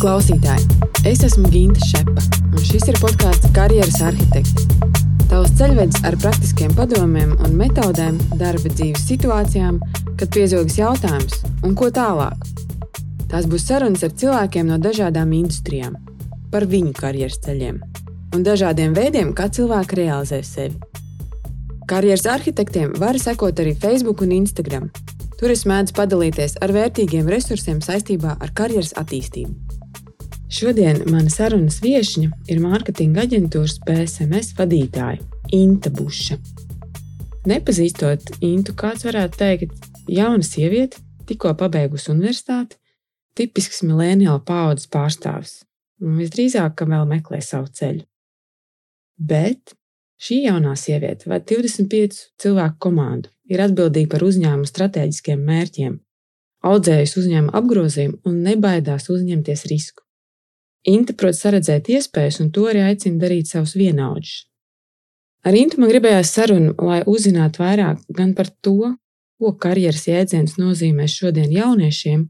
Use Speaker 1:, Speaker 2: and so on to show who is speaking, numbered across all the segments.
Speaker 1: Klausītāji, es esmu Ginta Šepa, un šis ir podkāsts Karjeras arhitekti. Tavs ceļvedis ar praktiskiem padomiem un metodēm darba dzīves situācijām, kad piezogas jautājums, un ko tālāk. Tās būs sarunas ar cilvēkiem no dažādām industrijām, par viņu karjeras ceļiem un dažādiem veidiem, kā cilvēki realizē sevi. Karjeras arhitektiem var sekot arī Facebook un Instagram. Tur es mēdzu padalīties ar vērtīgiem resursiem saistībā ar karjeras attīstību. Šodien mana sarunas viesņa ir mārketinga aģentūras PSMS vadītāja Inta Buša. Nepazīstot Intu, kāds varētu teikt, jauna sieviete, tikko pabeigusi universitāti, tipisks milēniāla paudzes pārstāvis un visdrīzāk, ka vēl meklē savu ceļu. Bet šī jaunā sieviete vada 25 cilvēku komandu, ir atbildīga par uzņēmumu strateģiskiem mērķiem, audzējusi uzņēmuma apgrozījumu un nebaidās uzņemties risku. Inte prot saredzēt iespējas, un to arī aicina darīt savus vienaudžus. Ar Intu man gribējās sarunu, lai uzzinātu vairāk gan par to, ko karjeras jēdziens nozīmē šodien jauniešiem,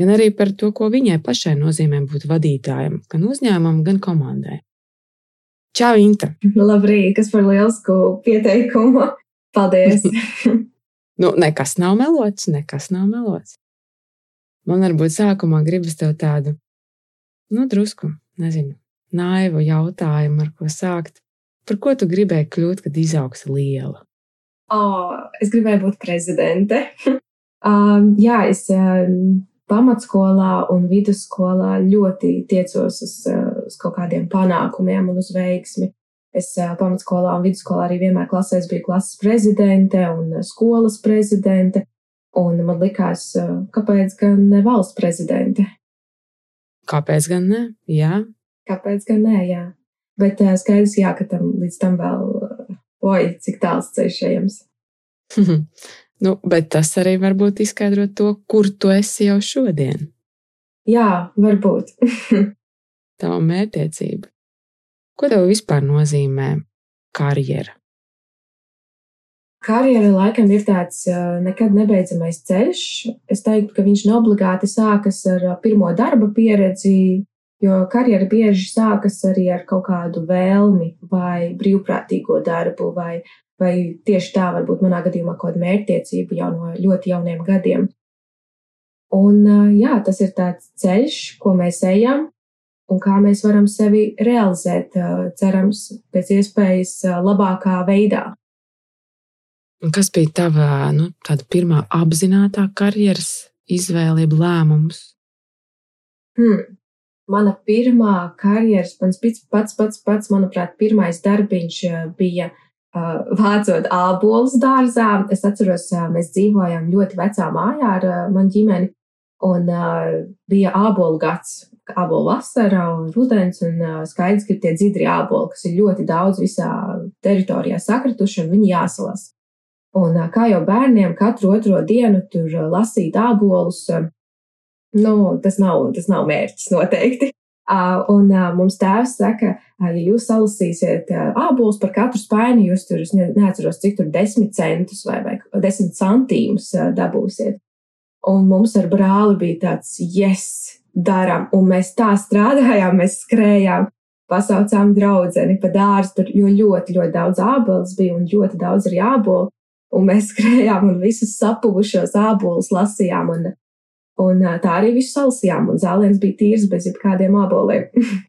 Speaker 1: gan arī par to, ko viņai pašai nozīmē būt vadītājam, gan uzņēmumam, gan komandai. Čau, Inta!
Speaker 2: Labrīt, kas par lielisku pieteikumu! Paldies!
Speaker 1: nu, nekas nav melots, nekas nav melots. Man varbūt sākumā gribas tev tādu nu, drusku, nezinu, naivu jautājumu, ar ko sākt. Par ko tu gribēji kļūt, kad izaugsi liela?
Speaker 2: Oh, es gribēju būt prezidente. um, jā, es um, pamatskolā un vidusskolā ļoti tiecos uz, uz kaut kādiem panākumiem un uz veiksmi. Es uh, pamatskolā un vidusskolā arī vienmēr klasēs biju klases prezidente un skolas prezidente. Un man likās, uh, kāpēc gan ne valsts prezidente?
Speaker 1: Kāpēc gan ne? Jā.
Speaker 2: Kāpēc gan ne? Jā. Bet uh, skaidrs, jā, ka tam līdz tam vēl, uh, oi, cik tāls ceļš ejams.
Speaker 1: nu, bet tas arī varbūt izskaidro to, kur tu esi jau šodien.
Speaker 2: Jā, varbūt.
Speaker 1: Tava mērķtiecība. Ko tev vispār nozīmē karjera?
Speaker 2: Karjera laikam ir tāds nekad nebeidzamais ceļš. Es teiktu, ka viņš neobligāti sākas ar pirmo darba pieredzi, jo karjera bieži sākas arī ar kaut kādu vēlmi vai brīvprātīgo darbu, vai, vai tieši tā varbūt manā gadījumā kaut kāda mērķtiecība jau no ļoti jauniem gadiem. Un jā, tas ir tāds ceļš, ko mēs ejam, un kā mēs varam sevi realizēt, cerams, pēc iespējas labākā veidā.
Speaker 1: Un kas bija tava nu, pirmā apzināta karjeras izvēle, jeb lēmums?
Speaker 2: Hmm. Mana pirmā karjeras, mans pats, pats, pats, manuprāt, pirmais darbiņš eh, bija uh, vācot ābolus dārzā. Es atceros, uh, mēs dzīvojām ļoti vecā mājā ar manu ģimeni, un bija ābolu gads, ābolu vasara un rudens, un skaidrs, ka tie dzidri āboli, kas ir ļoti daudz visā teritorijā sakrituši, un viņi jāsalas. Un kā jau bērniem katru otro dienu tur lasīt ābolus, nu, tas nav, tas nav mērķis noteikti. Un mums tēvs saka, ja jūs salasīsiet ābolus par katru spaini, jūs tur, es neatceros, cik tur desmit centus vai, vai desmit santīmus dabūsiet. Un mums ar brāli bija tāds, yes, darām, un mēs tā strādājām, mēs skrējām, pasaucām draudzeni pa dārstu, jo ļoti, ļoti daudz ābolus bija un ļoti daudz arī ābolu. Un mēs skrējām un visus sapuvušos ābolus lasījām. Un, un tā arī visu salasījām. Un zālēns bija tīrs bez jebkādiem āboliem.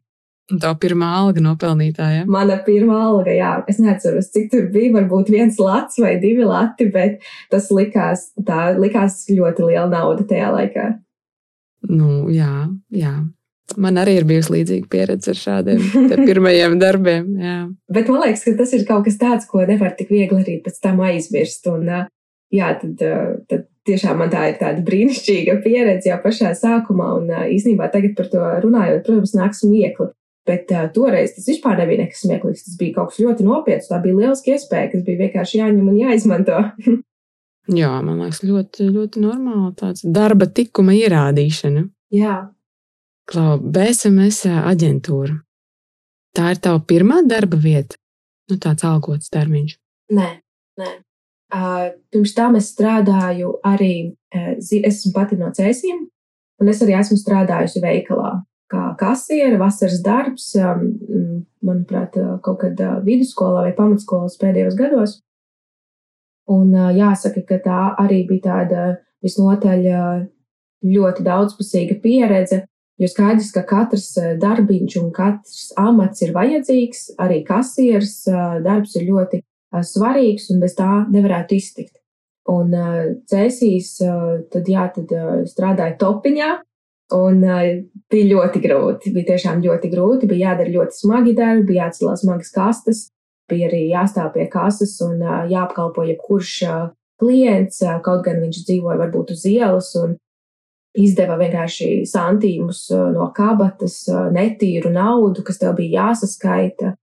Speaker 1: Tā pirmā alga nopelnītāja.
Speaker 2: Mana pirmā alga, jā. Es neatceros, cik tur bija. Varbūt viens lats vai divi lati, bet tas likās, tā likās ļoti liela nauda tajā laikā.
Speaker 1: Nu, jā, jā. Man arī ir bijusi līdzīga pieredze ar šādiem pirmajiem darbiem. Jā.
Speaker 2: Bet man liekas, ka tas ir kaut kas tāds, ko nevar tik viegli arī pēc tam aizmirst. Un, jā, tad, tad tiešām man tā ir tāda brīnišķīga pieredze jau pašā sākumā. Un īsnībā tagad par to runājot, protams, nāks smiekli. Bet uh, toreiz tas vispār nebija nekas smieklīgs. Tas bija kaut kas ļoti nopietns. Tā bija lieliska iespēja, kas bija vienkārši jāņem un jāizmanto.
Speaker 1: Jā, man liekas, ļoti, ļoti normāli tāds darba tikuma ierādīšana.
Speaker 2: Jā,
Speaker 1: Klau, BSMS aģentūra. Tā ir tava pirmā darba vieta, nu tāds algots termiņš.
Speaker 2: Nē, nē. Uh, pirms tam es strādāju arī, uh, esmu pati no cēsīm, un es arī esmu strādājusi veikalā. kā kasiere, vasaras darbs, manuprāt, kaut kad vidusskolā vai pamatskolas pēdējos gados. Un jāsaka, ka tā arī bija tāda visnotaļ ļoti daudzpusīga pieredze, jo skaidrs, ka katrs darbiņš un katrs amats ir vajadzīgs, arī kasieres darbs ir ļoti svarīgs un bez tā nevarētu iztikt. Un cēsīs, tad jā, tad strādāja topiņā, un bija ļoti grūti, bija tiešām ļoti grūti, bija jādara ļoti smagi darbi, bija jāatcelās smagas kastes, bija arī jāstāv pie kases un jāapkalpo jebkurš klients, kaut gan viņš dzīvoja varbūt uz ielas un izdeva vienkārši santīmus no kabatas, netīru naudu, kas tev bija jāsaskaita.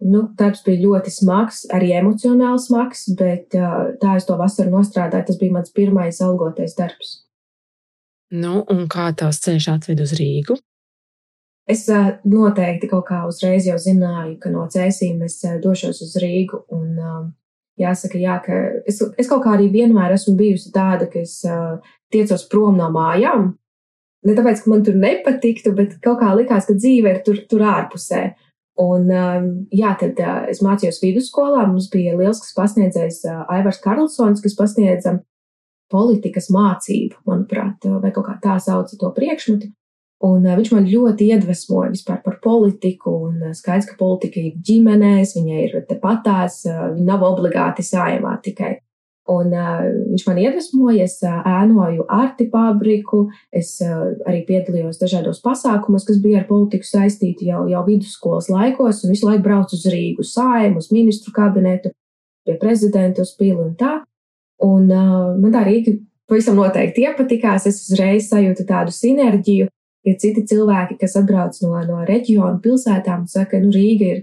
Speaker 2: Nu, darbs bija ļoti smags, arī emocionāli smags, bet tā es to vasaru nostrādāju. Tas bija mans pirmais algotais darbs.
Speaker 1: Nu, un kā tās ceļš atved uz Rīgu?
Speaker 2: Es noteikti kaut kā uzreiz jau zināju, ka no cēsīm es došos uz Rīgu. Un, jāsaka, jā, ka es, es kaut kā arī vienmēr esmu bijusi tāda, ka es tiecos prom no mājām. Ne tāpēc, ka man tur nepatiktu, bet kaut kā likās, ka dzīve ir tur, tur ārpusē. Un, jā, tad es mācījos vidusskolā. Mums bija liels pasniedzējs Aivars Karlsons, kas pasniedza politikas mācību, manuprāt, vai kaut kā tā sauca to priekšmetu. Un uh, viņš man ļoti iedvesmoja vispār par politiku. Un uh, skaidrs, ka politika ir ģimenēs, viņa ir tepatās, uh, viņa nav obligāti sājumā tikai. Un uh, viņš man iedvesmoja, es uh, ēnoju arti fabriku, es uh, arī piedalījos dažādos pasākumos, kas bija ar politiku saistīti jau, jau vidusskolas laikos, un visu laiku braucu uz Rīgu sājumu, uz ministru kabinetu, pie prezidenta uz pili un tā. Un uh, man tā Rīga pavisam noteikti iepatikās, es uzreiz sajūtu tādu sinerģiju Ir citi cilvēki, kas atbrauc no, no reģionu pilsētām saka, nu, Rīga ir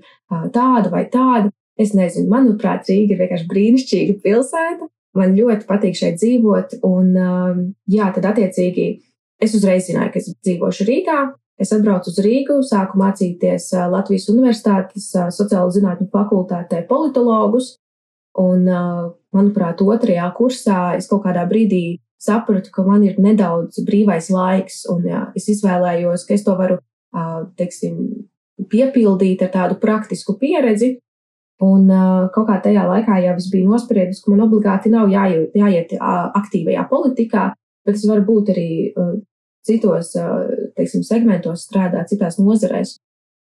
Speaker 2: tāda vai tāda. Es nezinu, manuprāt, Rīga ir vienkārši brīnišķīga pilsēta. Man ļoti patīk šeit dzīvot, un jā, tad attiecīgi es uzreiz zināju, ka es dzīvošu Rīgā. Es atbraucu uz Rīgu, sāku mācīties Latvijas Universitātes sociālo zinātņu fakultātē politologus, un, manuprāt, otrajā kursā es kaut kādā brīdī sapratu, ka man ir nedaudz brīvais laiks, un jā, es izvēlējos, ka es to varu, teiksim, piepildīt ar tādu praktisku pieredzi. Un kaut kā tajā laikā jau es biju nospriedis, ka man obligāti nav jāiet, jāiet aktīvajā politikā, bet es varu būt arī citos, teiksim, segmentos strādāt, citās nozarēs.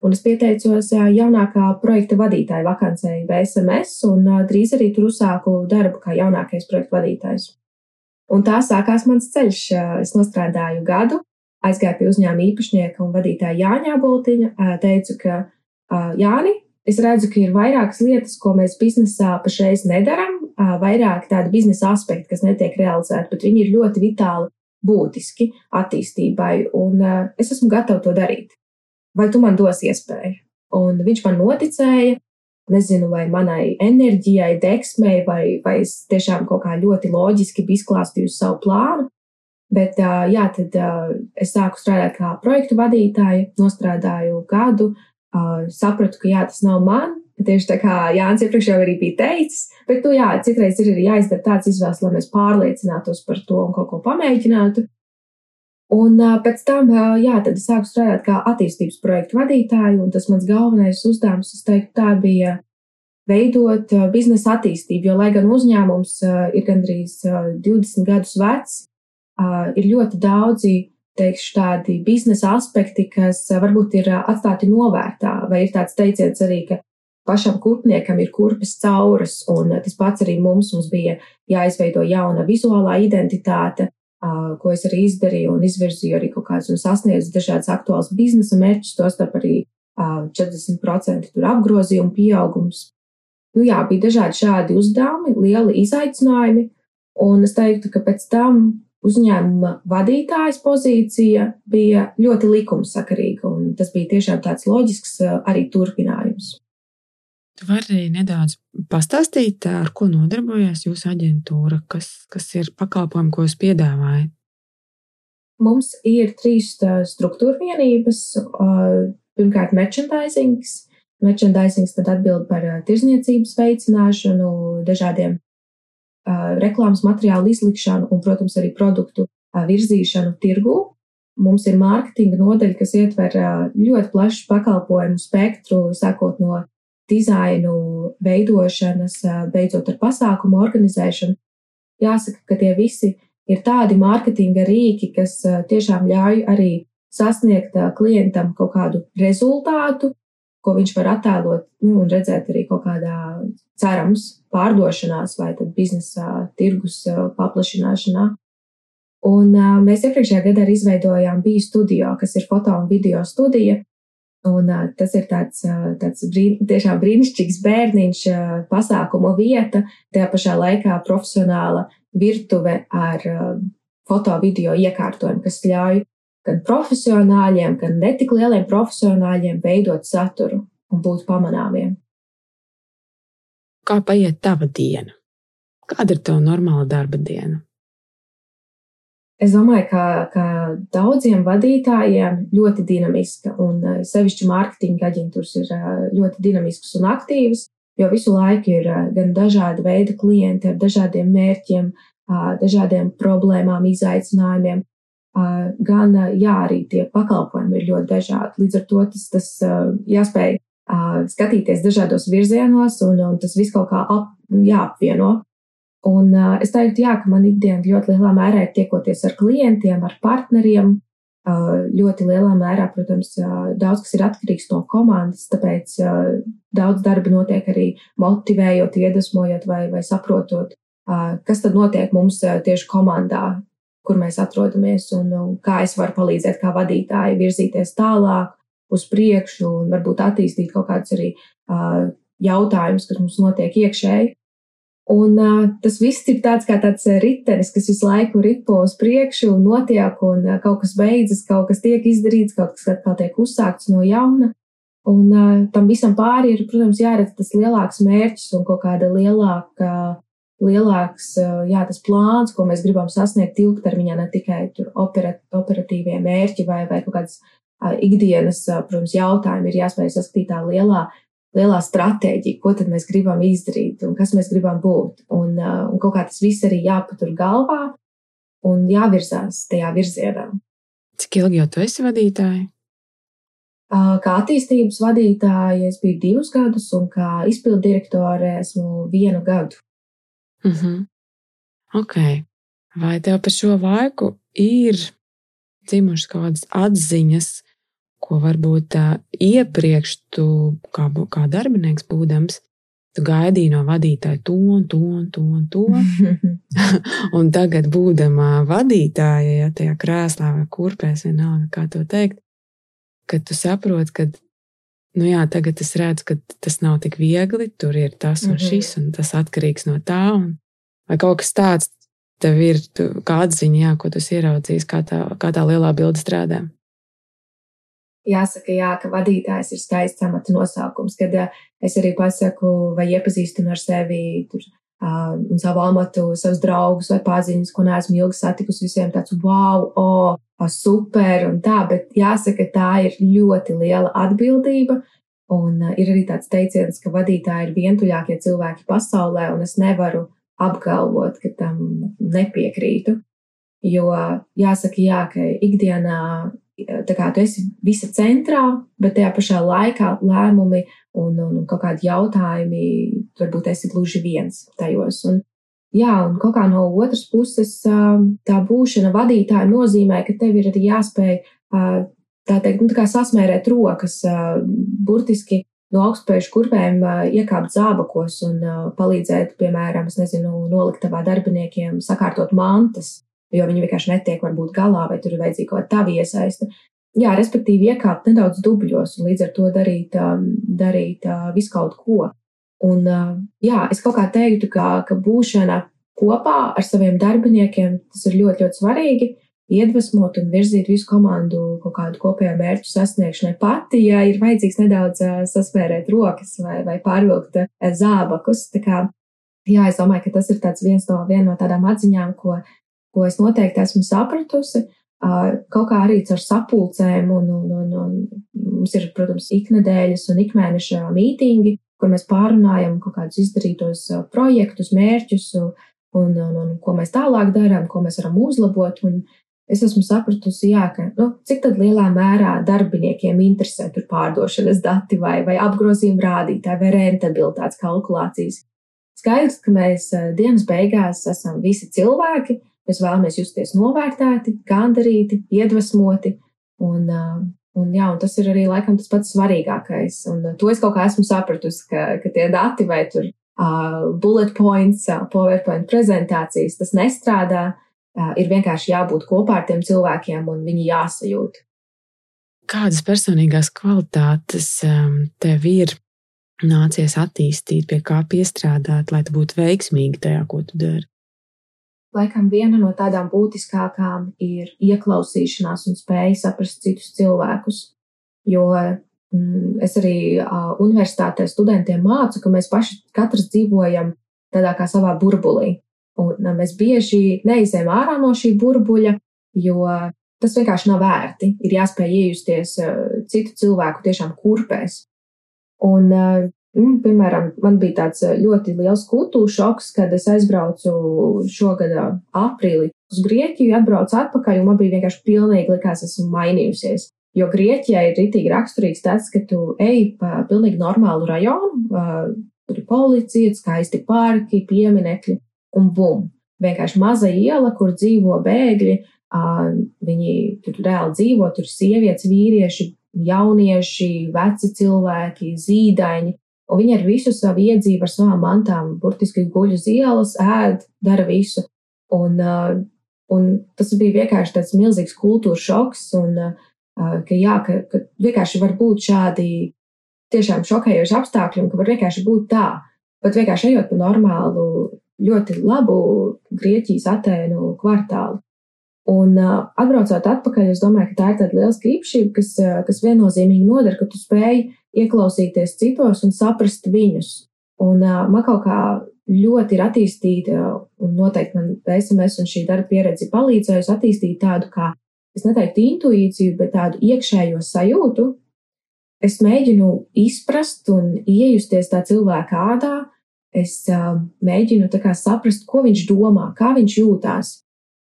Speaker 2: Un es pieteicos jaunākā projekta vadītāja vakancei VSMS, un drīz arī tur uzsāku darbu kā jaunākais projekta vadītājs. Un tā sākās mans ceļš. Es nostrādāju gadu, aizgāju pie uzņēmuma īpašnieka un vadītāja Jāņa Boltiņa. Teicu, ka Jāni, es redzu, ka ir vairākas lietas, ko mēs biznesā pašreiz nedaram, vairāk tādu biznesa aspektu, kas netiek realizēti, bet viņi ir ļoti vitāli būtiski attīstībai, un es esmu gatava to darīt. Vai tu man dos iespēju? Un viņš man noticēja, nezinu, vai manai enerģijai, deksmei, vai, vai es tiešām kaut kā ļoti loģiski biju izklāstījusi savu plānu. Bet, jā, tad es sāku strādāt kā projektu vadītāja, nostrādāju gadu, sapratu, ka jā, tas nav man. Tieši tā kā Jānis iepriekš jau arī bija teicis, bet, nu, jā, citreiz ir arī jāizdara tāds izvēles, lai mēs pārliecinātos par to un kaut ko pamēģinātu. Un pēc tam, jā, tad es sāku strādāt kā attīstības projektu vadītāju, un tas mans galvenais uzdevums, es teiktu, tā bija veidot biznesa attīstību, jo, lai gan uzņēmums ir gandrīz 20 gadus vecs, ir ļoti daudzi, teikšu, tādi biznesa aspekti, kas varbūt ir atstāti novērtā, vai ir tāds teiciens arī, ka pašam kurpniekam ir kurpes cauras, un tas pats arī mums, mums bija jāizveido jauna vizuālā identitāte, ko es arī izdarīju un izvirzīju arī kaut kādus un sasniedzu dažādas aktuālas biznesa mērķus, tostarp arī 40% tur apgrozījuma pieaugums. Nu jā, bija dažādi šādi uzdevumi, lieli izaicinājumi, un es teiktu, ka pēc tam uzņēmuma vadītājas pozīcija bija ļoti likumsakarīga, un tas bija tiešām tāds loģisks arī turpinājums.
Speaker 1: Tu vari nedaudz pastāstīt, ar ko nodarbojas jūsu aģentūra, kas, kas ir pakalpojumi, ko jūs piedāvājat?
Speaker 2: Mums ir trīs struktūra vienības. Pirmkārt, merchandising. Merchandising tad atbild par tirzniecības veicināšanu, dažādiem reklāmas materiālu izlikšanu un, protams, arī produktu virzīšanu tirgū. Mums ir mārketinga nodaļa, kas ietver ļoti plašu pakalpojumu spektru, sākot no dizainu veidošanas, beidzot ar pasākumu organizēšanu. Jāsaka, ka tie visi ir tādi mārketinga rīki, kas tiešām ļauj arī sasniegt klientam kaut kādu rezultātu, ko viņš var attēlot nu, un redzēt arī kaut kādā cerams pārdošanās vai biznesa tirgus paplašināšanā. Un mēs iepriekšējā gadā arī izveidojām Bija studio, kas ir foto un video studija. Un, uh, tas ir tāds, uh, tāds brīn, tiešām brīnišķīgs bērniņš, uh, pasākumu vieta, tajā pašā laikā profesionāla virtuve ar uh, foto video iekārtojumu, kas ļauj gan profesionāļiem, gan netik lieliem profesionāļiem veidot saturu un būt pamanāmiem.
Speaker 1: Kā paiet tava diena? Kāda ir tava normāla darba diena?
Speaker 2: Es domāju, ka, ka daudziem vadītājiem ļoti dinamiska, un eh, sevišķi mārketinga aģentūras ir eh, ļoti dinamiskas un aktīvas, jo visu laiku ir eh, gan dažādi veidi klienti ar dažādiem mērķiem, dažādiem problēmām, izaicinājumiem, gan jā, arī tie pakalpojumi ir ļoti dažādi. Līdz ar to tas, tas jāspēj skatīties dažādos virzienos, un, un tas viss kaut kā ap, jāapvieno. Un uh, es teiktu, jā, ka man ikdiena ļoti lielā mērā ir tiekoties ar klientiem, ar partneriem. Uh, ļoti lielā mērā, protams, uh, daudz kas ir atkarīgs no komandas, tāpēc uh, daudz darba notiek arī motivējot, iedvesmojot vai, vai saprotot, uh, kas tad notiek mums uh, tieši komandā, kur mēs atrodamies un, un kā es varu palīdzēt kā vadītāji virzīties tālāk uz priekšu un varbūt attīstīt kaut kādus arī uh, jautājumus, kas mums notiek iekšēji. Un uh, tas viss ir tāds kā tāds ritenis, kas visu laiku ripo uz priekšu un notiek, un uh, kaut kas beidzas, kaut kas tiek izdarīts, kaut kas atkal tiek uzsākts no jauna. Un uh, tam visam pāri ir, protams, jāredz tas lielāks mērķis un kaut kāda lielāka, lielāks, uh, jā, tas plāns, ko mēs gribam sasniegt ilgtermiņā, ne tikai tur operat, operatīvie mērķi vai, vai kaut kādas uh, ikdienas, protams, jautājumi ir jāspēj saskatīt tā lielā lielā stratēģija, ko tad mēs gribam izdarīt un kas mēs gribam būt. Un, uh, un kaut kā tas viss arī jāpatur galvā un jāvirzās tajā virzienā.
Speaker 1: Cik ilgi jau tu esi vadītāji?
Speaker 2: Uh, kā attīstības vadītāja es biju divus gadus, un kā izpildu direktore esmu vienu gadu.
Speaker 1: Uh mhm. -huh. Ok. Vai tev pa šo laiku ir dzimušas kādas atziņas, ko varbūt uh, iepriekš tu, kā, kā darbinieks būdams, tu gaidīji no vadītāja to un to un to un to. un tagad, būdama vadītāja, ja tajā krēslā vai kurpēs, vienalga, kā to teikt, kad tu saproti, ka, nu jā, tagad es redzu, ka tas nav tik viegli, tur ir tas un šis, un tas atkarīgs no tā, un vai kaut kas tāds tev ir, tu, kā atziņa, jā, ko tu ieraudzījis, kā tā, kā tā lielā bilde strādā.
Speaker 2: Jāsaka, jā, ka vadītājs ir skaists amata nosaukums, kad es arī pasaku vai iepazīstinu ar sevi tur, uh, un savu amatu, savus draugus vai paziņas, ko neesmu ilgi satikusi, visiem tāds wow, oh, super un tā, bet jāsaka, tā ir ļoti liela atbildība. Un uh, ir arī tāds teiciens, ka vadītāji ir vientuļākie cilvēki pasaulē, un es nevaru apgalvot, ka tam nepiekrītu. Jo jāsaka, jā, ka ikdienā tā kā tu esi visa centrā, bet tajā pašā laikā lēmumi un, un, un kaut kādi jautājumi, varbūt esi gluži viens tajos. Un, jā, un kaut kā no otras puses tā būšana vadītāja nozīmē, ka tev ir arī jāspēj tā teikt, nu, tā kā sasmērēt rokas, burtiski no augstspēju kurpēm iekāpt zābakos un palīdzēt, piemēram, nezinu, nolikt tavā darbiniekiem, sakārtot mantas jo viņi vienkārši netiek varbūt galā, vai tur ir vajadzīga kaut kāda tava iesaiste. Jā, respektīvi iekāpt nedaudz dubļos un līdz ar to darīt, um, darīt uh, visu kaut ko. Un uh, jā, es kaut kā teiktu, ka, ka būšana kopā ar saviem darbiniekiem tas ir ļoti, ļoti svarīgi. Iedvesmot un virzīt visu komandu kaut kādu kopējo mērķu sasniegšanai pati, ja ir vajadzīgs nedaudz uh, saspērēt rokas vai, vai pārvilkt zābakus. Tā kā, jā, es domāju, ka tas ir viens no, no tādām atziņām, ko ko es noteikti esmu sapratusi. Kaut kā arī ar sapulcēm, un, un, un, un mums ir, protams, iknedēļas un ikmēneša mītīņi, kur mēs pārunājam kaut kādus izdarītos projektus, mērķus un, un, un ko mēs tālāk darām, ko mēs varam uzlabot. Un es esmu sapratusi, jā, ka nu, cik lielā mērā darbiniekiem interesē tur pārdošanas dati vai, vai apgrozījuma rādītāji vai rentabilitātes kalkulācijas. Skaidrs, ka mēs dienas beigās esam visi cilvēki, mēs vēlamies justies novērtēti, gandarīti, iedvesmoti. Un, eh, un, jā, un tas ir arī laikam tas pats svarīgākais. Un to es kaut kā esmu sapratusi, ka, ka tie dati vai tur uh, bullet points, uh, PowerPoint prezentācijas, tas nestrādā ir vienkārši jābūt kopā ar tiem cilvēkiem un viņi jāsajūt.
Speaker 1: Kādas personīgās kvalitātes tev ir nācies attīstīt, pie kā piestrādāt, lai tu būtu veiksmīgi tajā, ko tu dari?
Speaker 2: Laikam viena no tādām būtiskākām ir ieklausīšanās un spēja saprast citus cilvēkus. Jo mm, es arī uh, universitātē studentiem mācu, ka mēs paši katrs dzīvojam tādā kā savā burbulī. Un mēs bieži neizējām ārā no šī burbuļa, jo tas vienkārši nav vērti. Ir jāspēj iejusties citu cilvēku tiešām kurpēs. Un, mm, piemēram, man bija tāds ļoti liels kultūra šoks, kad es aizbraucu šogad aprīlī uz Grieķiju, atbraucu atpakaļ, un man bija vienkārši pilnīgi likās, esmu mainījusies. Jo Grieķijai ir ritīgi raksturīgs tas, ka tu ej pa pilnīgi normālu rajonu, tur ir policija, skaisti parki, pieminekļi, un bum! Vienkārši maza iela, kur dzīvo bēgļi. Viņi tur reāli dzīvo, tur ir sievietes, vīrieši, jaunieši, veci cilvēki, zīdaiņi. Un viņi ar visu savu iedzīvu, ar savām mantām, burtiski guļ uz ielas, ēd, dara visu. Un, un tas bija vienkārši tāds milzīgs kultūras šoks. Un, ka, jā, ka, ka vienkārši var būt šādi tiešām šokējoši apstākļi, un ka var vienkārši būt tā. Pat vienkārši ejot pa normālu ļoti labu Grieķijas Atēnu kvartālu. Un uh, atbraucot atpakaļ, es domāju, ka tā ir tāda liela īpašība, kas, uh, kas viennozīmīgi noder, ka tu spēj ieklausīties citos un saprast viņus. Un uh, man kaut kā ļoti ir attīstīta, un noteikti man SMS un šī darba pieredze palīdzējusi attīstīt tādu kā, es neteiktu intuīciju, bet tādu iekšējo sajūtu. Es mēģinu izprast un iejusties tā cilvēka ādā, es uh, mēģinu saprast, ko viņš domā, kā viņš jūtās.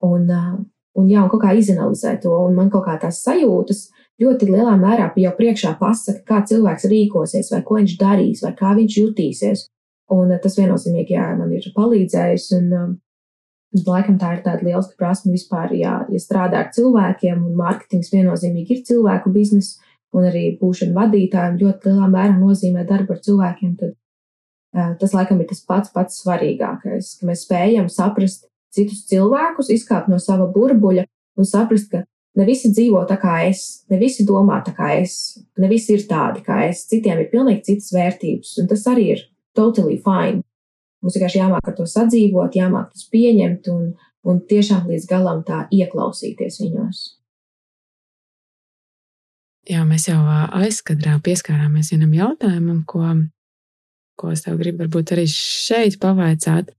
Speaker 2: Un, uh, un, jā, un kaut kā izanalizēt to. Un man kaut kā tās sajūtas ļoti lielā mērā jau priekšā pasaka, kā cilvēks rīkosies, vai ko viņš darīs, vai kā viņš jutīsies. Un uh, tas viennozīmīgi jā, man ir palīdzējis. Un, uh, Laikam tā ir tāda liela prasme vispār, ja, ja strādā ar cilvēkiem, un mārketings viennozīmīgi ir cilvēku biznesa, un arī būšana vadītājiem ļoti lielā mērā nozīmē darbu ar cilvēkiem, tad Tas laikam ir tas pats pats svarīgākais, ka mēs spējam saprast citus cilvēkus, izkāpt no sava burbuļa un saprast, ka ne visi dzīvo tā kā es, ne visi domā tā kā es, ne visi ir tādi kā es, citiem ir pilnīgi citas vērtības, un tas arī ir totally fine. Mums vienkārši jāmāk ar to sadzīvot, jāmāk tos pieņemt un, un tiešām līdz galam tā ieklausīties viņos.
Speaker 1: Jā, mēs jau aizkadrā pieskārāmies vienam jautājumam, ko ko es tev gribu varbūt arī šeit pavaicāt.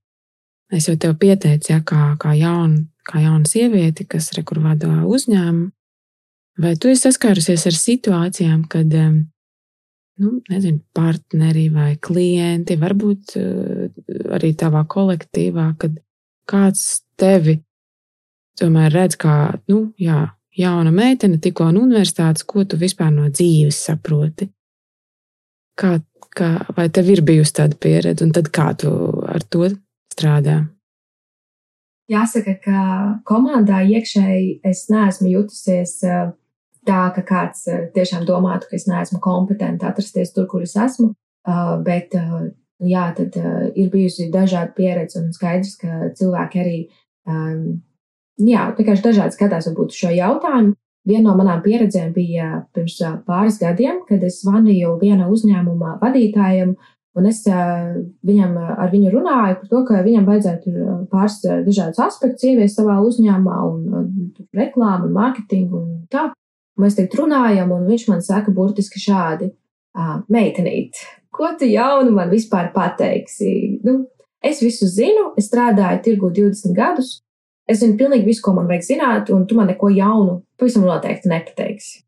Speaker 1: Es jau tev pieteicu, ja, kā, kā, jaun, kā jauna sieviete, kas rekur vada uzņēmumu. Vai tu esi saskārusies ar situācijām, kad nu, nezinu, partneri vai klienti, varbūt eh, arī tavā kolektīvā, kad kāds tevi tomēr redz kā nu, jā, jauna meitene, tikko no universitātes, ko tu vispār no dzīves saproti? Kā Kā, vai tev ir bijusi tāda pieredze, un tad kā tu ar to strādā?
Speaker 2: Jāsaka, ka komandā iekšēji es neesmu jutusies eh, tā, ka kāds eh, tiešām domātu, ka es neesmu kompetenti atrasties tur, kur es esmu. Eh, bet, jā, tad ir bijusi dažāda pieredze, un skaidrs, ka cilvēki arī, jā, vienkārši dažādi skatās varbūt šo jautājumu. Viena no manām pieredzēm bija pirms pāris gadiem, kad es zvanīju viena uzņēmuma vadītājam, un es viņam ar viņu runāju par to, ka viņam vajadzētu pāris dažādus aspektus ieviest savā uzņēmumā, un reklāmu, un mārketingu un tā. Mēs teikt runājam, un viņš man saka burtiski šādi: Meitenīt, ko tu jaunu man vispār pateiksi? Nu, es visu zinu, es strādāju tirgu 20 gadus, Es zinu pilnīgi visu, ko man vajag zināt, un tu man neko jaunu pavisam noteikti nepateiksi.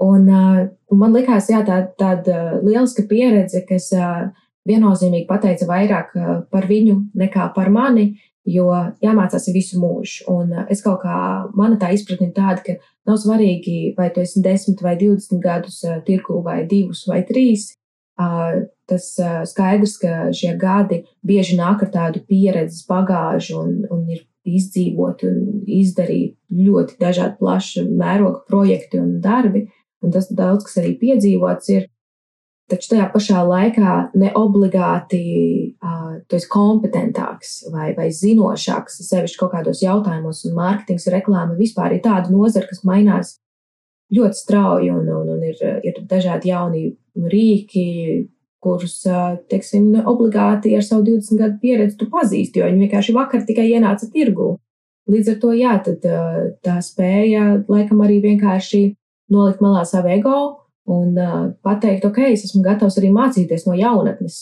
Speaker 2: Un, uh, un man likās, jā, tā, tāda lieliska pieredze, kas uh, viennozīmīgi pateica vairāk uh, par viņu nekā par mani, jo jāmācās visu mūžu. Un es kaut kā, mana tā izpratne ir tāda, ka nav svarīgi, vai tu esi 10 vai 20 gadus tirku vai 2 vai 3. Tas skaidrs, ka šie gadi bieži nāk ar tādu pieredzes bagāžu un, un ir izdzīvot un izdarīt ļoti dažādi plaša mēroga projekti un darbi. Un tas daudz kas arī piedzīvots ir. Taču tajā pašā laikā ne obligāti uh, tu esi kompetentāks vai, vai zinošāks, sevišķi kaut kādos jautājumos, un mārketings, reklāma vispār ir tāda nozara, kas mainās ļoti strauji, un, un, un ir, ir dažādi jauni rīki, kurus, teiksim, obligāti ar savu 20 gadu pieredzi tu pazīsti, jo viņi vienkārši vakar tikai ienāca tirgū. Līdz ar to, jā, tad tā spēja laikam arī vienkārši nolikt malā savu ego un uh, pateikt, ok, es esmu gatavs arī mācīties no jaunatnes.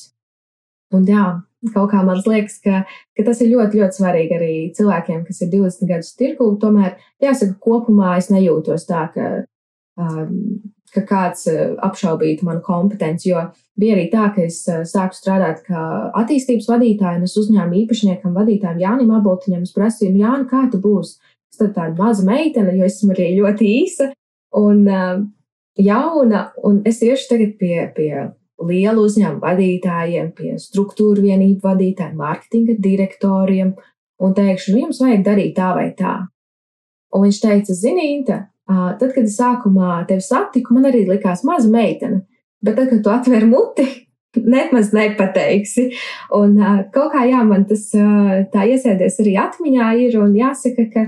Speaker 2: Un jā, kaut kā man liekas, ka, ka tas ir ļoti, ļoti svarīgi arī cilvēkiem, kas ir 20 gadus tirgu. Tomēr, jāsaka, kopumā es nejūtos tā, ka, um, ka kāds apšaubītu manu kompetenci, jo bija arī tā, ka es sāku strādāt kā attīstības vadītāja, un es uzņēmu īpašniekam, vadītājam Jānim Aboltiņam, es prasīju, nu, Jāni, kā tu būsi? Es tad tāda maza meitene, jo esmu arī ļoti īsa, un uh, jauna, un es iešu tagad pie, pie lielu uzņēmumu vadītājiem, pie struktūru vienību vadītājiem, mārketinga direktoriem un teikšu, nu, jums vajag darīt tā vai tā. Un viņš teica, zinīta, tad, kad es sākumā tevi satiku, man arī likās maza meitene, bet tad, kad tu atver muti, nemaz nepateiksi. Un kaut kā, jā, man tas tā iesēdies arī atmiņā ir, un jāsaka, ka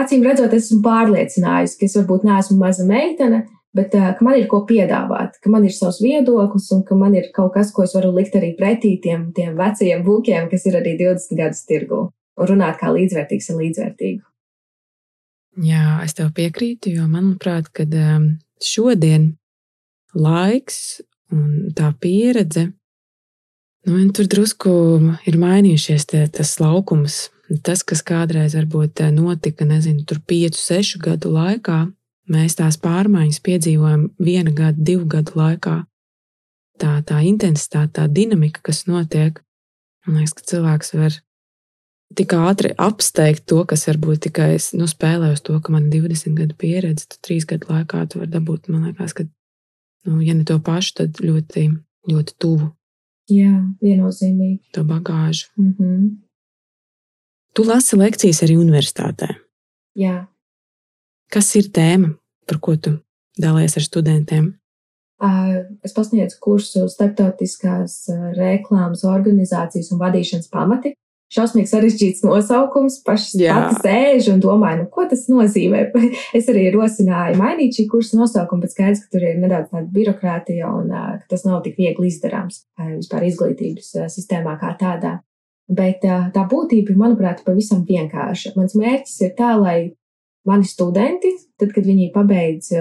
Speaker 2: acīm redzot, esmu pārliecinājusi, ka es varbūt neesmu maza meitene, bet uh, man ir ko piedāvāt, ka man ir savs viedoklis un ka man ir kaut kas, ko es varu likt arī pretī tiem, tiem vecajiem būkiem, kas ir arī 20 gadus tirgu un runāt kā līdzvērtīgs ar līdzvērtīgu.
Speaker 1: Jā, es tev piekrītu, jo manuprāt, ka šodien laiks un tā pieredze, nu, tur drusku ir mainījušies tie, tas laukums, Tas, kas kādreiz varbūt eh, notika, nezinu, tur 5, 6 gadu laikā, mēs tās pārmaiņas piedzīvojam viena gada, divu gadu laikā. Tā, tā intensitāte, tā dinamika, kas notiek, man liekas, ka cilvēks var tik ātri apsteigt to, kas varbūt tikai nu, spēlē uz to, ka man ir 20 gadu pieredze, tad 3 gadu laikā tu vari dabūt, man liekas, ka, nu, ja ne to pašu, tad ļoti, ļoti tuvu.
Speaker 2: Jā, viennozīmīgi.
Speaker 1: To bagāžu.
Speaker 2: Mm -hmm.
Speaker 1: Tu lasi lekcijas arī universitātē.
Speaker 2: Jā.
Speaker 1: Kas ir tēma, par ko tu dalies ar studentiem?
Speaker 2: Es pasniedzu kursu starptautiskās reklāmas organizācijas un vadīšanas pamati. Šausmīgi sarežģīts nosaukums, pašs pats sēž un domāju, nu, ko tas nozīmē. es arī rosināju mainīt šī kursa nosaukumu, bet skaidrs, ka tur ir nedaudz tāda birokrātija un ka tas nav tik viegli izdarāms vispār izglītības sistēmā kā tādā. Bet tā būtība, manuprāt, ir pavisam vienkārša. Mans mērķis ir tā, lai mani studenti, tad, kad viņi pabeidz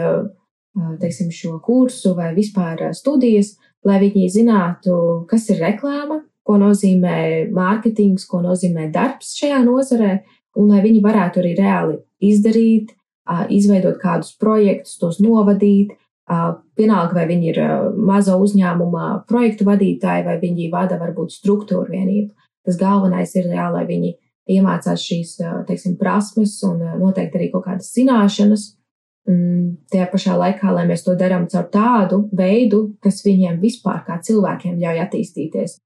Speaker 2: teiksim, šo kursu vai vispār studijas, lai viņi zinātu, kas ir reklāma, ko nozīmē mārketings, ko nozīmē darbs šajā nozarē, un lai viņi varētu arī reāli izdarīt, izveidot kādus projektus, tos novadīt. Vienalga, vai viņi ir maza uzņēmuma projektu vadītāji, vai viņi vada varbūt struktūru vienību. Tas galvenais ir jā, lai viņi iemācās šīs teiksim, prasmes un noteikti arī kaut kādas zināšanas. Mm, tajā pašā laikā, lai mēs to darām caur tādu veidu, kas viņiem vispār kā cilvēkiem ļauj attīstīties,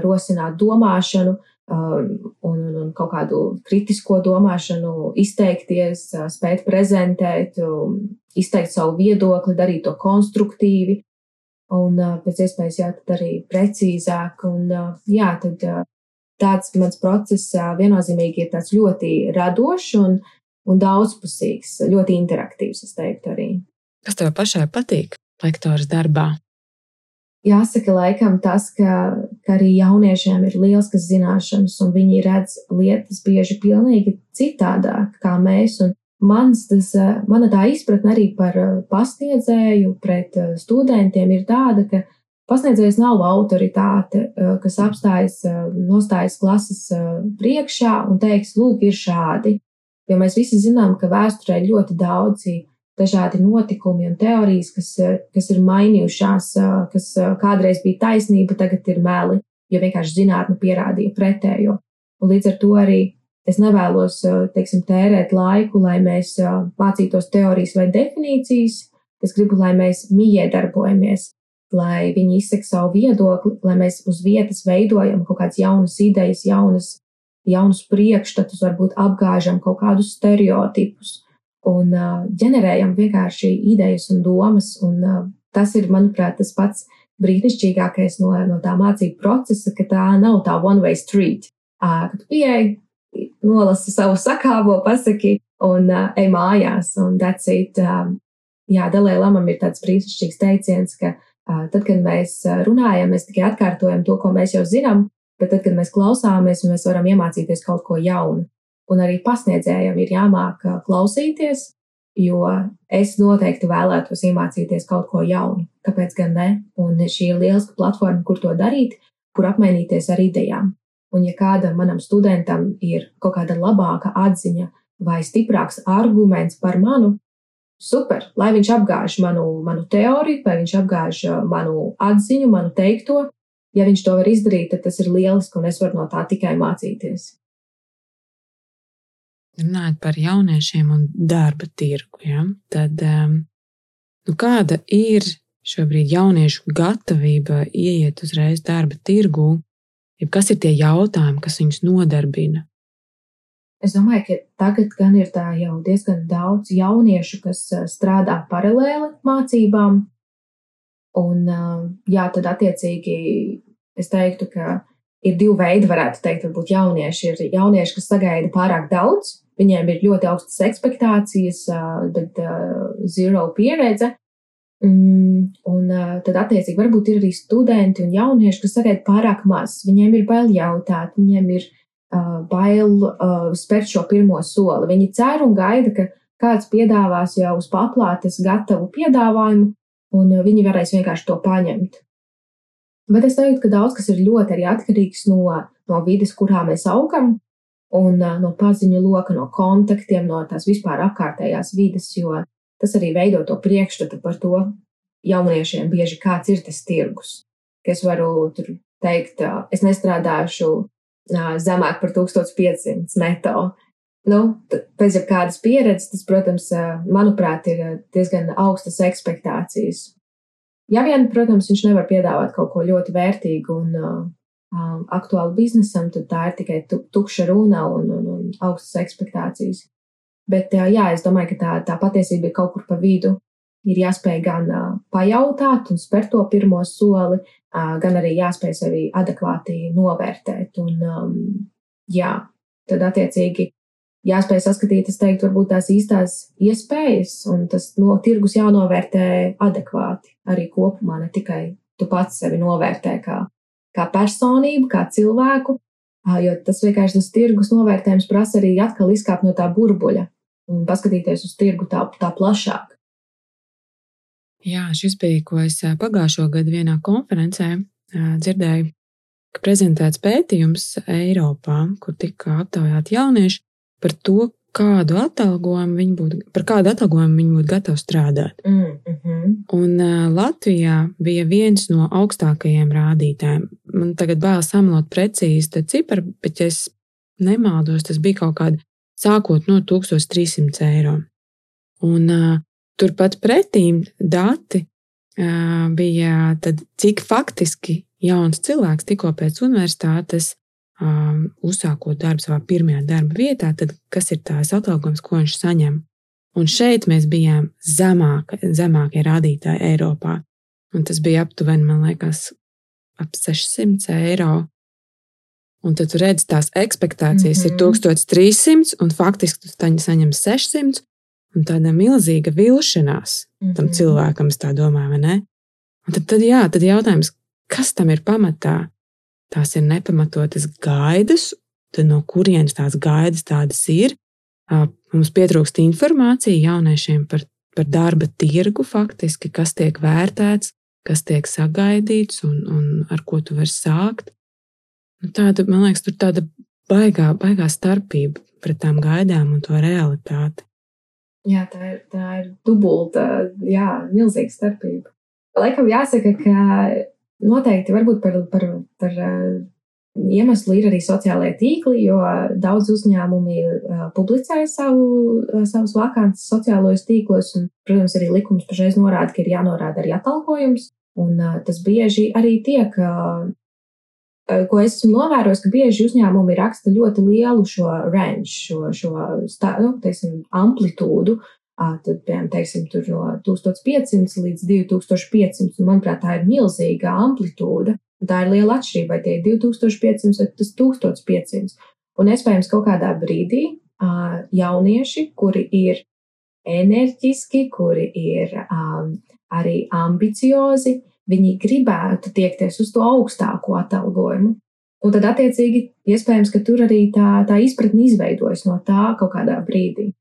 Speaker 2: rosināt domāšanu un, un kaut kādu kritisko domāšanu, izteikties, spēt prezentēt, izteikt savu viedokli, darīt to konstruktīvi un pēc iespējas jā, arī precīzāk. Un, jā, tad tāds mans process viennozīmīgi ir tāds ļoti radošs un, un daudzpusīgs, ļoti interaktīvs, es teiktu arī.
Speaker 1: Kas tev pašai patīk lektoras darbā?
Speaker 2: Jāsaka, laikam tas, ka, ka arī jauniešiem ir liels zināšanas, un viņi redz lietas bieži pilnīgi citādāk kā mēs. Un mans, tas, mana tā izpratne arī par pasniedzēju pret studentiem ir tāda, ka Pasniedzējs nav autoritāte, eh, kas apstājas, eh, nostājas klases eh, priekšā un teiks, lūk, ir šādi. Jo mēs visi zinām, ka vēsturē ir ļoti daudzi dažādi notikumi un teorijas, kas, kas ir mainījušās, kas kādreiz bija taisnība, tagad ir meli, jo vienkārši zinātne pierādīja pretējo. Un līdz ar to arī es nevēlos teiksim, tērēt laiku, lai mēs mācītos teorijas vai definīcijas. Es gribu, lai mēs mīļi darbojamies, lai viņi izsaka savu viedokli, lai mēs uz vietas veidojam kaut kādas jaunas idejas, jaunas, jaunus priekšstatus, varbūt apgāžam kaut kādus stereotipus un uh, ģenerējam vienkārši idejas un domas. Un, uh, tas ir, manuprāt, tas pats brīnišķīgākais no, no tā mācību procesa, ka tā nav tā one-way street. Uh, kad pieeji, nolasi savu sakāvo, pasaki un uh, ej mājās, un that's it. Um, jā, Dalai Lamam ir tāds brīnišķīgs teiciens, ka uh, tad, kad mēs runājam, mēs tikai atkārtojam to, ko mēs jau zinām, bet tad, kad mēs klausāmies, mēs varam iemācīties kaut ko jaunu. Un arī pasniedzējiem ir jāmāk klausīties, jo es noteikti vēlētos iemācīties kaut ko jaunu. Kāpēc gan ne? Un šī ir lieliska platforma, kur to darīt, kur apmainīties ar idejām. Un ja kādam manam studentam ir kaut kāda labāka atziņa vai stiprāks arguments par manu, super, lai viņš apgāž manu, manu teoriju, vai viņš apgāž manu atziņu, manu teikto. Ja viņš to var izdarīt, tad tas ir lieliski, un es varu no tā tikai mācīties.
Speaker 1: Runājot par jauniešiem un darba tirgu, ja, tad um, nu, kāda ir šobrīd jauniešu gatavība ieiet uzreiz darba tirgū, ja kas ir tie jautājumi, kas viņus nodarbina?
Speaker 2: Es domāju, ka tagad gan ir tā jau diezgan daudz jauniešu, kas strādā paralēli mācībām. Un, jā, tad attiecīgi es teiktu, ka ir divi veidi, varētu teikt, varbūt jaunieši. Ir jaunieši, kas sagaida pārāk daudz, Viņiem ir ļoti augstas expectācijas, bet zero pieredze. Mm, un tad, attiecīgi, varbūt ir arī studenti un jaunieši, kas sagaida pārāk maz. Viņiem ir bail jautāt, viņiem ir uh, bail uh, spērt šo pirmo soli. Viņi cer un gaida, ka kāds piedāvās jau uz paplātes gatavu piedāvājumu, un uh, viņi varēs vienkārši to paņemt. Bet es teiktu, ka daudz kas ir ļoti arī atkarīgs no, no vides, kurā mēs augam, un no paziņu loka, no kontaktiem, no tās vispār apkārtējās vides, jo tas arī veido to priekšstatu par to jauniešiem bieži kāds ir tas tirgus. Es varu teikt, es nestrādāšu zemāk par 1500 neto. Nu, pēc jebkādas pieredzes, tas, protams, manuprāt, ir diezgan augstas expectācijas. Ja vien, protams, viņš nevar piedāvāt kaut ko ļoti vērtīgu un um, aktuāli biznesam, tad tā ir tikai tukša runa un, un, un augstas expectācijas. Bet uh, jā, es domāju, ka tā, tā patiesība ir kaut kur pa vidu. Ir jāspēj gan uh, pajautāt un spērt to pirmo soli, uh, gan arī jāspēj sevi adekvāti novērtēt. Un, um, jā, tad attiecīgi jāspēj saskatīt, es teiktu, varbūt tās īstās iespējas, un tas no tirgus jānovērtē adekvāti arī kopumā, ne tikai tu pats sevi novērtē kā kā personību, kā cilvēku, jo tas vienkārši tas tirgus novērtējums prasa arī atkal izkāpt no tā burbuļa un paskatīties uz tirgu tā, tā plašāk.
Speaker 1: Jā, šis bija, ko es pagājušo gadu vienā konferencē dzirdēju, ka prezentēts pētījums Eiropā, kur tika aptaujāti jaunieši par to, kādu atalgojumu viņi būtu, par kādu atalgojumu viņi būtu gatavi strādāt.
Speaker 2: Mm -hmm.
Speaker 1: Un uh, Latvijā bija viens no augstākajiem rādītājiem. Man tagad bail samalot precīzi ciparu, bet ja es nemaldos, tas bija kaut kādi sākot no 1300 eiro. Un uh, turpat pretīm dati bija, tad, cik faktiski jauns cilvēks tikko pēc universitātes uzsākot darbu savā pirmajā darba vietā, tad kas ir tās atalgojums, ko viņš saņem? Un šeit mēs bijām zemāk, zemākie rādītāji Eiropā. Un tas bija aptuveni, man liekas, ap 600 eiro. Un tad tu redzi, tās expectācijas mm -hmm. ir 1300, un faktiski tu saņem 600. Un tāda milzīga vilšanās mm -hmm. tam mhm. cilvēkam, tā domāju, vai ne? Un tad, tad, jā, tad jautājums, kas tam ir pamatā? tās ir nepamatotas gaidas, tad no kurienes tās gaidas tādas ir. Mums pietrūkst informācija jauniešiem par, par darba tirgu, faktiski, kas tiek vērtēts, kas tiek sagaidīts un, un ar ko tu vari sākt. Nu, tāda, man liekas, tur tāda baigā, baigā starpība pret tām gaidām un to realitāti.
Speaker 2: Jā, tā ir, tā ir dubulta, jā, milzīga starpība. Laikam jāsaka, ka noteikti varbūt par, par, par Iemesli ir arī sociālajie tīkli, jo daudz uzņēmumi uh, publicē savu, uh, savus vakances sociālajos tīklos, un, protams, arī likums pašreiz norāda, ka ir jānorāda arī atalgojums, un tas bieži arī tiek, ko es esmu novērojis, ka bieži uzņēmumi raksta ļoti lielu šo range, šo, šo stā, nu, teiksim, amplitūdu, tad, piemēram, teiksim, no 1500 līdz 2500, un manuprāt, tā ir milzīga amplitūda. Tā ir liela atšķirība, vai tie ir 2500 vai tas 1500. Un iespējams, kaut kādā brīdī jaunieši, kuri ir enerģiski, kuri ir um, arī ambiciozi, viņi gribētu tiekties uz to augstāko atalgojumu. Un tad, attiecīgi, iespējams, ka tur arī tā, tā izpratne izveidojas no tā kaut kādā brīdī.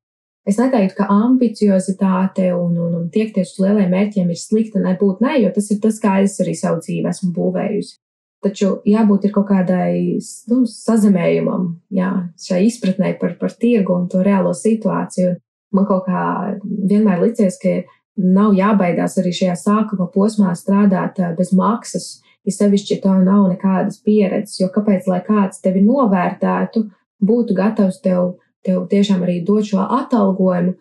Speaker 2: Es neteiktu, ka ambiciozitāte un, un, un tiekties uz lieliem mērķiem ir slikta, nebūtu nē, jo tas ir tas, kā es arī savu dzīvi esmu būvējusi. Taču jābūt ir kaut kādai nu, sazemējumam, jā, šai izpratnē par, par tirgu un to reālo situāciju. Man kaut kā vienmēr licies, ka nav jābaidās arī šajā sākuma posmā strādāt bez maksas, ja sevišķi tev nav nekādas pieredzes, jo kāpēc, lai kāds tevi novērtētu, būtu gatavs tev tev tiešām arī dod šo atalgojumu,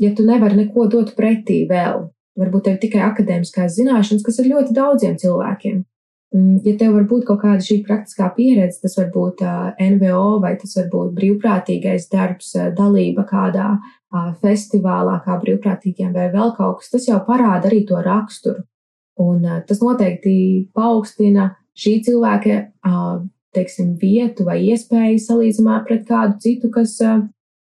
Speaker 2: ja tu nevari neko dot pretī vēl. Varbūt tev tikai akadēmiskās zināšanas, kas ir ļoti daudziem cilvēkiem. Ja tev var būt kaut kāda šī praktiskā pieredze, tas var būt NVO vai tas var būt brīvprātīgais darbs, dalība kādā festivālā, kā brīvprātīgiem vai vēl kaut kas, tas jau parāda arī to raksturu. Un tas noteikti paaugstina šī cilvēka teiksim, vietu vai iespēju salīdzinājumā pret kādu citu, kas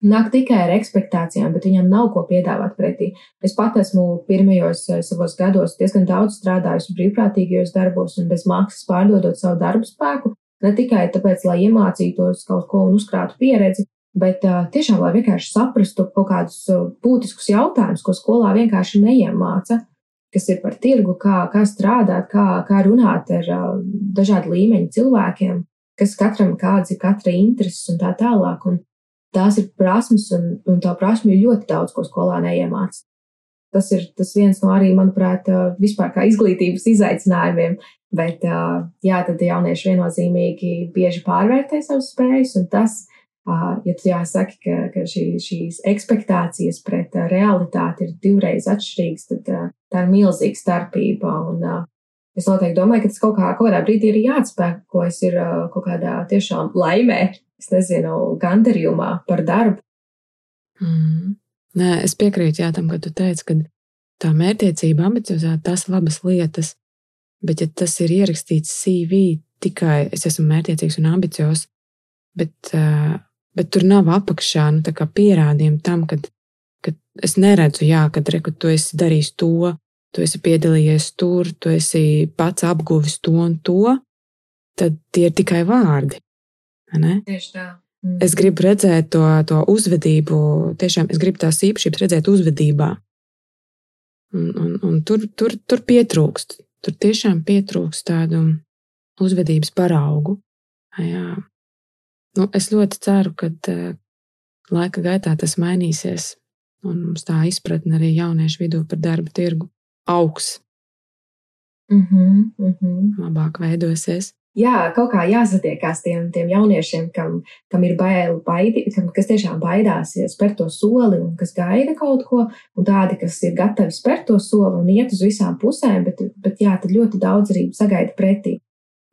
Speaker 2: nāk tikai ar expectācijām, bet viņam nav ko piedāvāt pretī. Es pat esmu pirmajos savos gados diezgan daudz strādājusi brīvprātīgajos darbos un bez maksas pārdodot savu darbu spēku, ne tikai tāpēc, lai iemācītos kaut ko un uzkrātu pieredzi, bet tiešām, lai vienkārši saprastu kaut kādus būtiskus jautājumus, ko skolā vienkārši neiemāca kas ir par tirgu, kā, kā strādāt, kā, kā runāt ar dažādu līmeņu cilvēkiem, kas katram kādas ir katra intereses un tā tālāk. Un tās ir prasmes, un, un tā prasme ir ļoti daudz, ko skolā neiemācās. Tas ir tas viens no arī, manuprāt, vispār kā izglītības izaicinājumiem. Bet, jā, tad jaunieši viennozīmīgi bieži pārvērtē savas spējas, un tas, ja tu jāsaka, ka, ka šī, šīs expectācijas pret realitāti ir divreiz atšķirīgas, tad tā ir milzīga starpība. Un, Es noteikti domāju, ka tas kaut, kā, kaut kādā brīdī ir jāatspēkojas, ir kaut kādā tiešām laimē, es nezinu, gandarījumā par darbu.
Speaker 1: Mm. Nē, es piekrītu jā, tam, ka tu teici, ka tā mērķtiecība, ambiciozitāte, tās labas lietas, bet ja tas ir ierakstīts CV tikai es esmu mērķtiecīgs un ambiciozs, bet, bet tur nav apakšā nu, pierādījumu tam, ka, ka es neredzu, jā, kad reku, tu esi darījis to, tu esi piedalījies tur, tu esi pats apguvis to un to, tad tie ir tikai vārdi.
Speaker 2: Tieši tā.
Speaker 1: Mm. Es gribu redzēt to, to uzvedību, tiešām es gribu tās īpašības redzēt uzvedībā. Un, un, un tur, tur, tur pietrūkst, tur tiešām pietrūkst tādu uzvedības paraugu. Jā. Nu, es ļoti ceru, ka laika gaitā tas mainīsies, un mums tā izpratne arī jauniešu vidū par darba tirgu augs.
Speaker 2: Mm -hmm, mm -hmm.
Speaker 1: Labāk veidosies.
Speaker 2: Jā, kaut kā jāsatiekās tiem, tiem jauniešiem, kam, kam ir bail, baidi, kam, kas tiešām baidās spērt to soli un kas gaida kaut ko, un tādi, kas ir gatavi spērt to soli un iet uz visām pusēm, bet, bet jā, tad ļoti daudz arī sagaida pretī.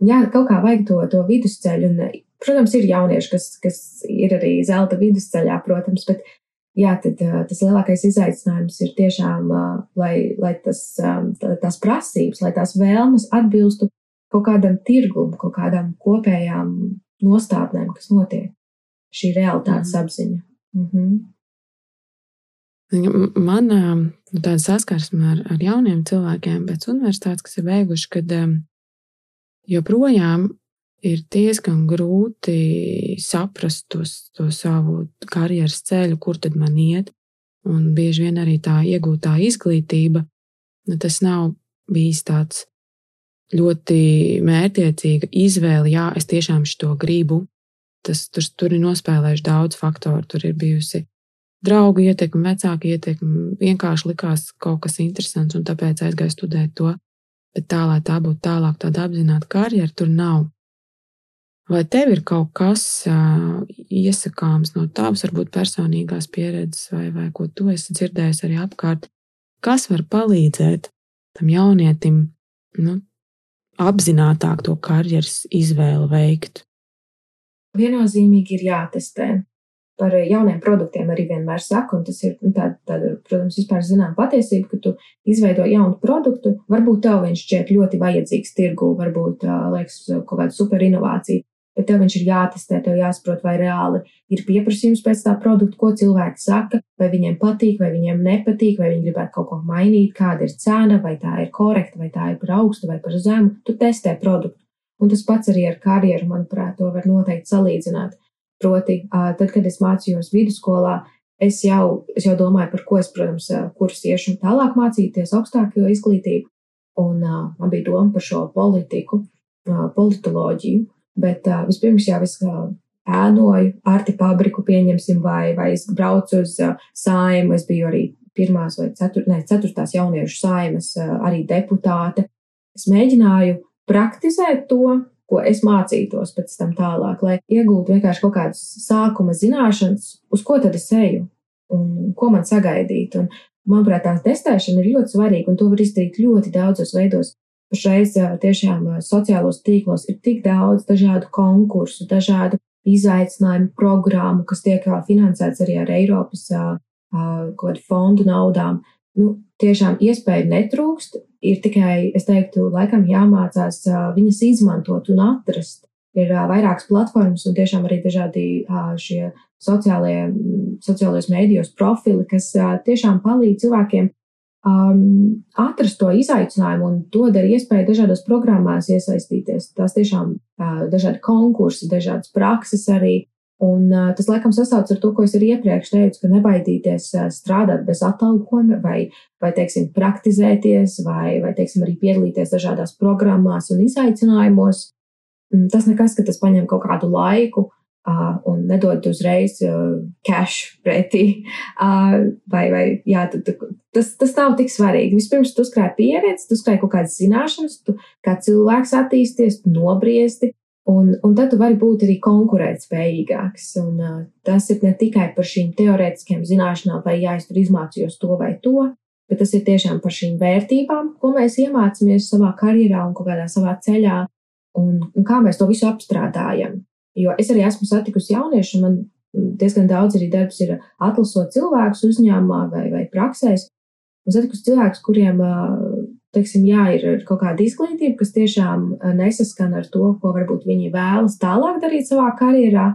Speaker 2: Jā, kaut kā vajag to, to vidusceļu, un, protams, ir jaunieši, kas, kas ir arī zelta vidusceļā, protams, bet jā, tad tas lielākais izaicinājums ir tiešām, lai, lai tas, tās prasības, lai tās vēlmes atbilstu kaut kādam tirgum, kaut kādām kopējām nostādnēm, kas notiek. Šī realitātes mm. apziņa. Mm -hmm.
Speaker 1: Man tāda saskarsme ar, ar jauniem cilvēkiem pēc universitātes, kas ir beiguši, kad joprojām ir diezgan grūti saprast tos, to savu karjeras ceļu, kur tad man iet. Un bieži vien arī tā iegūtā izglītība, nu, tas nav bijis tāds ļoti mērķiecīga izvēle, jā, es tiešām šo gribu. Tas, tur, tur ir nospēlējuši daudz faktoru. Tur ir bijusi draugu ietekme, vecāku ietekme. Vienkārši likās kaut kas interesants, un tāpēc aizgāju studēt to. Bet tā, lai tā būtu tālāk, tāda apzināta karjera, tur nav. Vai tev ir kaut kas iesakāms no tavas, varbūt personīgās pieredzes, vai, vai ko tu esi dzirdējis arī apkārt, kas var palīdzēt tam jaunietim nu, apzinātāk to karjeras izvēli veikt?
Speaker 2: Viennozīmīgi ir jātestē. Par jauniem produktiem arī vienmēr saku, un tas ir nu, tāda, tāda, protams, vispār zinām patiesība, ka tu izveido jaunu produktu, varbūt tev viņš šķiet ļoti vajadzīgs tirgu, varbūt liekas kaut kāda superinovācija, bet tev viņš ir jātestē, tev jāsaprot, vai reāli ir pieprasījums pēc tā produkta, ko cilvēki saka, vai viņiem patīk, vai viņiem nepatīk, vai viņi gribētu kaut ko mainīt, kāda ir cena, vai tā ir korekta, vai tā ir par augstu vai par zemu. Tu testē produktu. Un tas pats arī ar karjeru, manuprāt, to var noteikti salīdzināt Proti, tad, kad es mācījos vidusskolā, es jau, es jau domāju, par ko es, protams, kurus iešu tālāk mācīties, augstāko izglītību. Un uh, man bija doma par šo politiku, uh, politoloģiju, bet uh, vispirms jau es uh, ēnoju arti fabriku, pieņemsim, vai, vai es braucu uz uh, saimu. Es biju arī pirmās vai cetur, ne, ceturtās jauniešu saimas, uh, arī deputāte. Es mēģināju praktizēt to, ko es mācītos pēc tam tālāk, lai iegūtu vienkārši kaut kādas sākuma zināšanas, uz ko tad es eju un ko man sagaidīt. Un, manuprāt, tā testēšana ir ļoti svarīga, un to var izdarīt ļoti daudzos veidos. Pašreiz tiešām sociālos tīklos ir tik daudz dažādu konkursu, dažādu izaicinājumu programmu, kas tiek finansēts arī ar Eiropas fondu naudām. Nu, tiešām iespēju netrūkst, ir tikai, es teiktu, laikam jāmācās viņas izmantot un atrast. Ir vairākas platformas un tiešām arī dažādi šie sociālie, sociālajos mēdījos profili, kas tiešām palīdz cilvēkiem um, atrast to izaicinājumu un dod arī iespēju dažādos programmās iesaistīties. Tās tiešām uh, dažādi konkursi, dažādas prakses arī. Un uh, tas laikam sasaucas ar to, ko es arī iepriekš teicu, ka nebaidīties uh, strādāt bez atalgojuma vai, vai teiksim, praktizēties vai, vai teiksim, arī piedalīties dažādās programmās un izaicinājumos. Mm, tas nekas, ka tas paņem kaut kādu laiku uh, un nedod uzreiz uh, cash pretī. Uh, vai, vai, jā, tu, tu, tas, tas nav tik svarīgi. Vispirms tu uzkrāj pieredzi, tu uzkrāj kaut kādas zināšanas, tu kā cilvēks attīsties, nobriesti Un, un tad tu vari būt arī konkurētspējīgāks. Un, uh, tas ir ne tikai par šīm teorētiskajām zināšanām, vai jā, es tur izmācījos to vai to, bet tas ir tiešām par šīm vērtībām, ko mēs iemācāmies savā karjerā un kādā savā ceļā, un, un kā mēs to visu apstrādājam. Jo es arī esmu satikusi jauniešu, man diezgan daudz arī darbs ir atlasot cilvēkus uzņēmumā vai, vai praksēs, un satikusi cilvēkus, kuriem teiksim, jā, ir kaut kāda izglītība, kas tiešām nesaskan ar to, ko varbūt viņi vēlas tālāk darīt savā karjerā.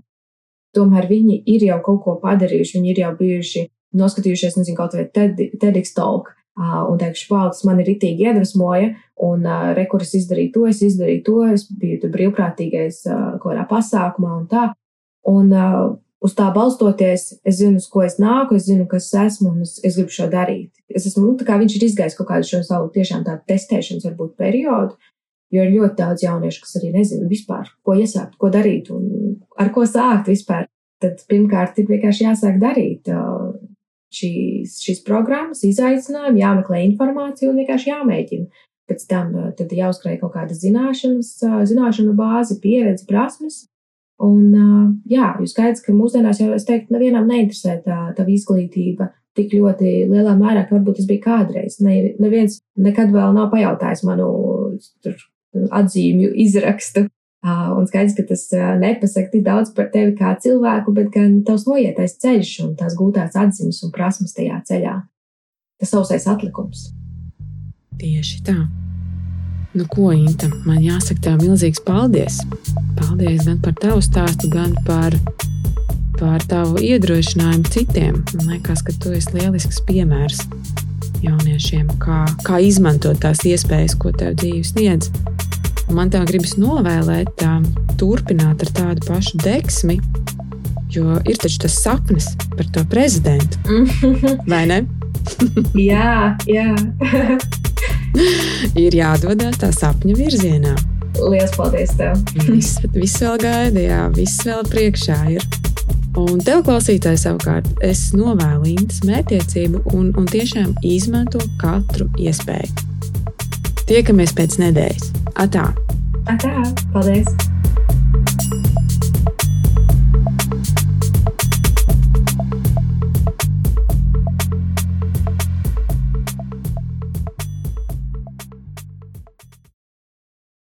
Speaker 2: Tomēr viņi ir jau kaut ko padarījuši, viņi ir jau bijuši noskatījušies, nezinu, kaut vai TEDx talk. Un teikšu, wow, tas man ir itīgi iedvesmoja, un uh, rekuras izdarīja to, es izdarīju to, es biju tur brīvprātīgais uh, kaut kādā pasākumā un tā. Un uh, uz tā balstoties, es zinu, uz ko es nāku, es zinu, kas esmu un es, es gribu šo darīt. Es esmu, nu, tā kā viņš ir izgājis kaut kādu šo savu tiešām tādu testēšanas varbūt periodu, jo ir ļoti daudz jauniešu, kas arī nezina vispār, ko iesākt, ko darīt un ar ko sākt vispār. Tad pirmkārt ir vienkārši jāsāk darīt šīs, šīs programmas, izaicinājumi, jāmeklē informācija un vienkārši jāmēģina. Pēc tam tad jāuzkrāj kaut kādas zināšanas, zināšanu bāzi, pieredze, prasmes, Un, jā, jūs skaidrs, ka mūsdienās jau es teiktu, nevienam neinteresē tā, tā izglītība tik ļoti lielā mērā, ka varbūt tas bija kādreiz. Ne, neviens nekad vēl nav pajautājis manu tur, atzīmju izrakstu. Un skaidrs, ka tas nepasaka tik daudz par tevi kā cilvēku, bet gan tavs noietais ceļš un tās gūtās atziņas un prasmes tajā ceļā. Tas sausais atlikums.
Speaker 1: Tieši tā. Nu, ko, Inta, man jāsaka tev milzīgs paldies. Paldies gan par tavu stāstu, gan par, par tavu iedrošinājumu citiem. Man liekas, ka tu esi lielisks piemērs jauniešiem, kā, kā izmantot tās iespējas, ko tev dzīve sniedz. Man tā gribas novēlēt, tā, turpināt ar tādu pašu deksmi, jo ir taču tas sapnis par to prezidentu. Vai ne?
Speaker 2: jā, jā.
Speaker 1: ir jādodas tā sapņa virzienā.
Speaker 2: Lielas paldies tev!
Speaker 1: viss, viss vēl gaida, jā, viss vēl priekšā ir. Un tev, klausītāji, savukārt, es novēlu īņķis mētiecību un, un tiešām izmanto katru iespēju. Tiekamies pēc nedēļas. Atā!
Speaker 2: Atā! Paldies!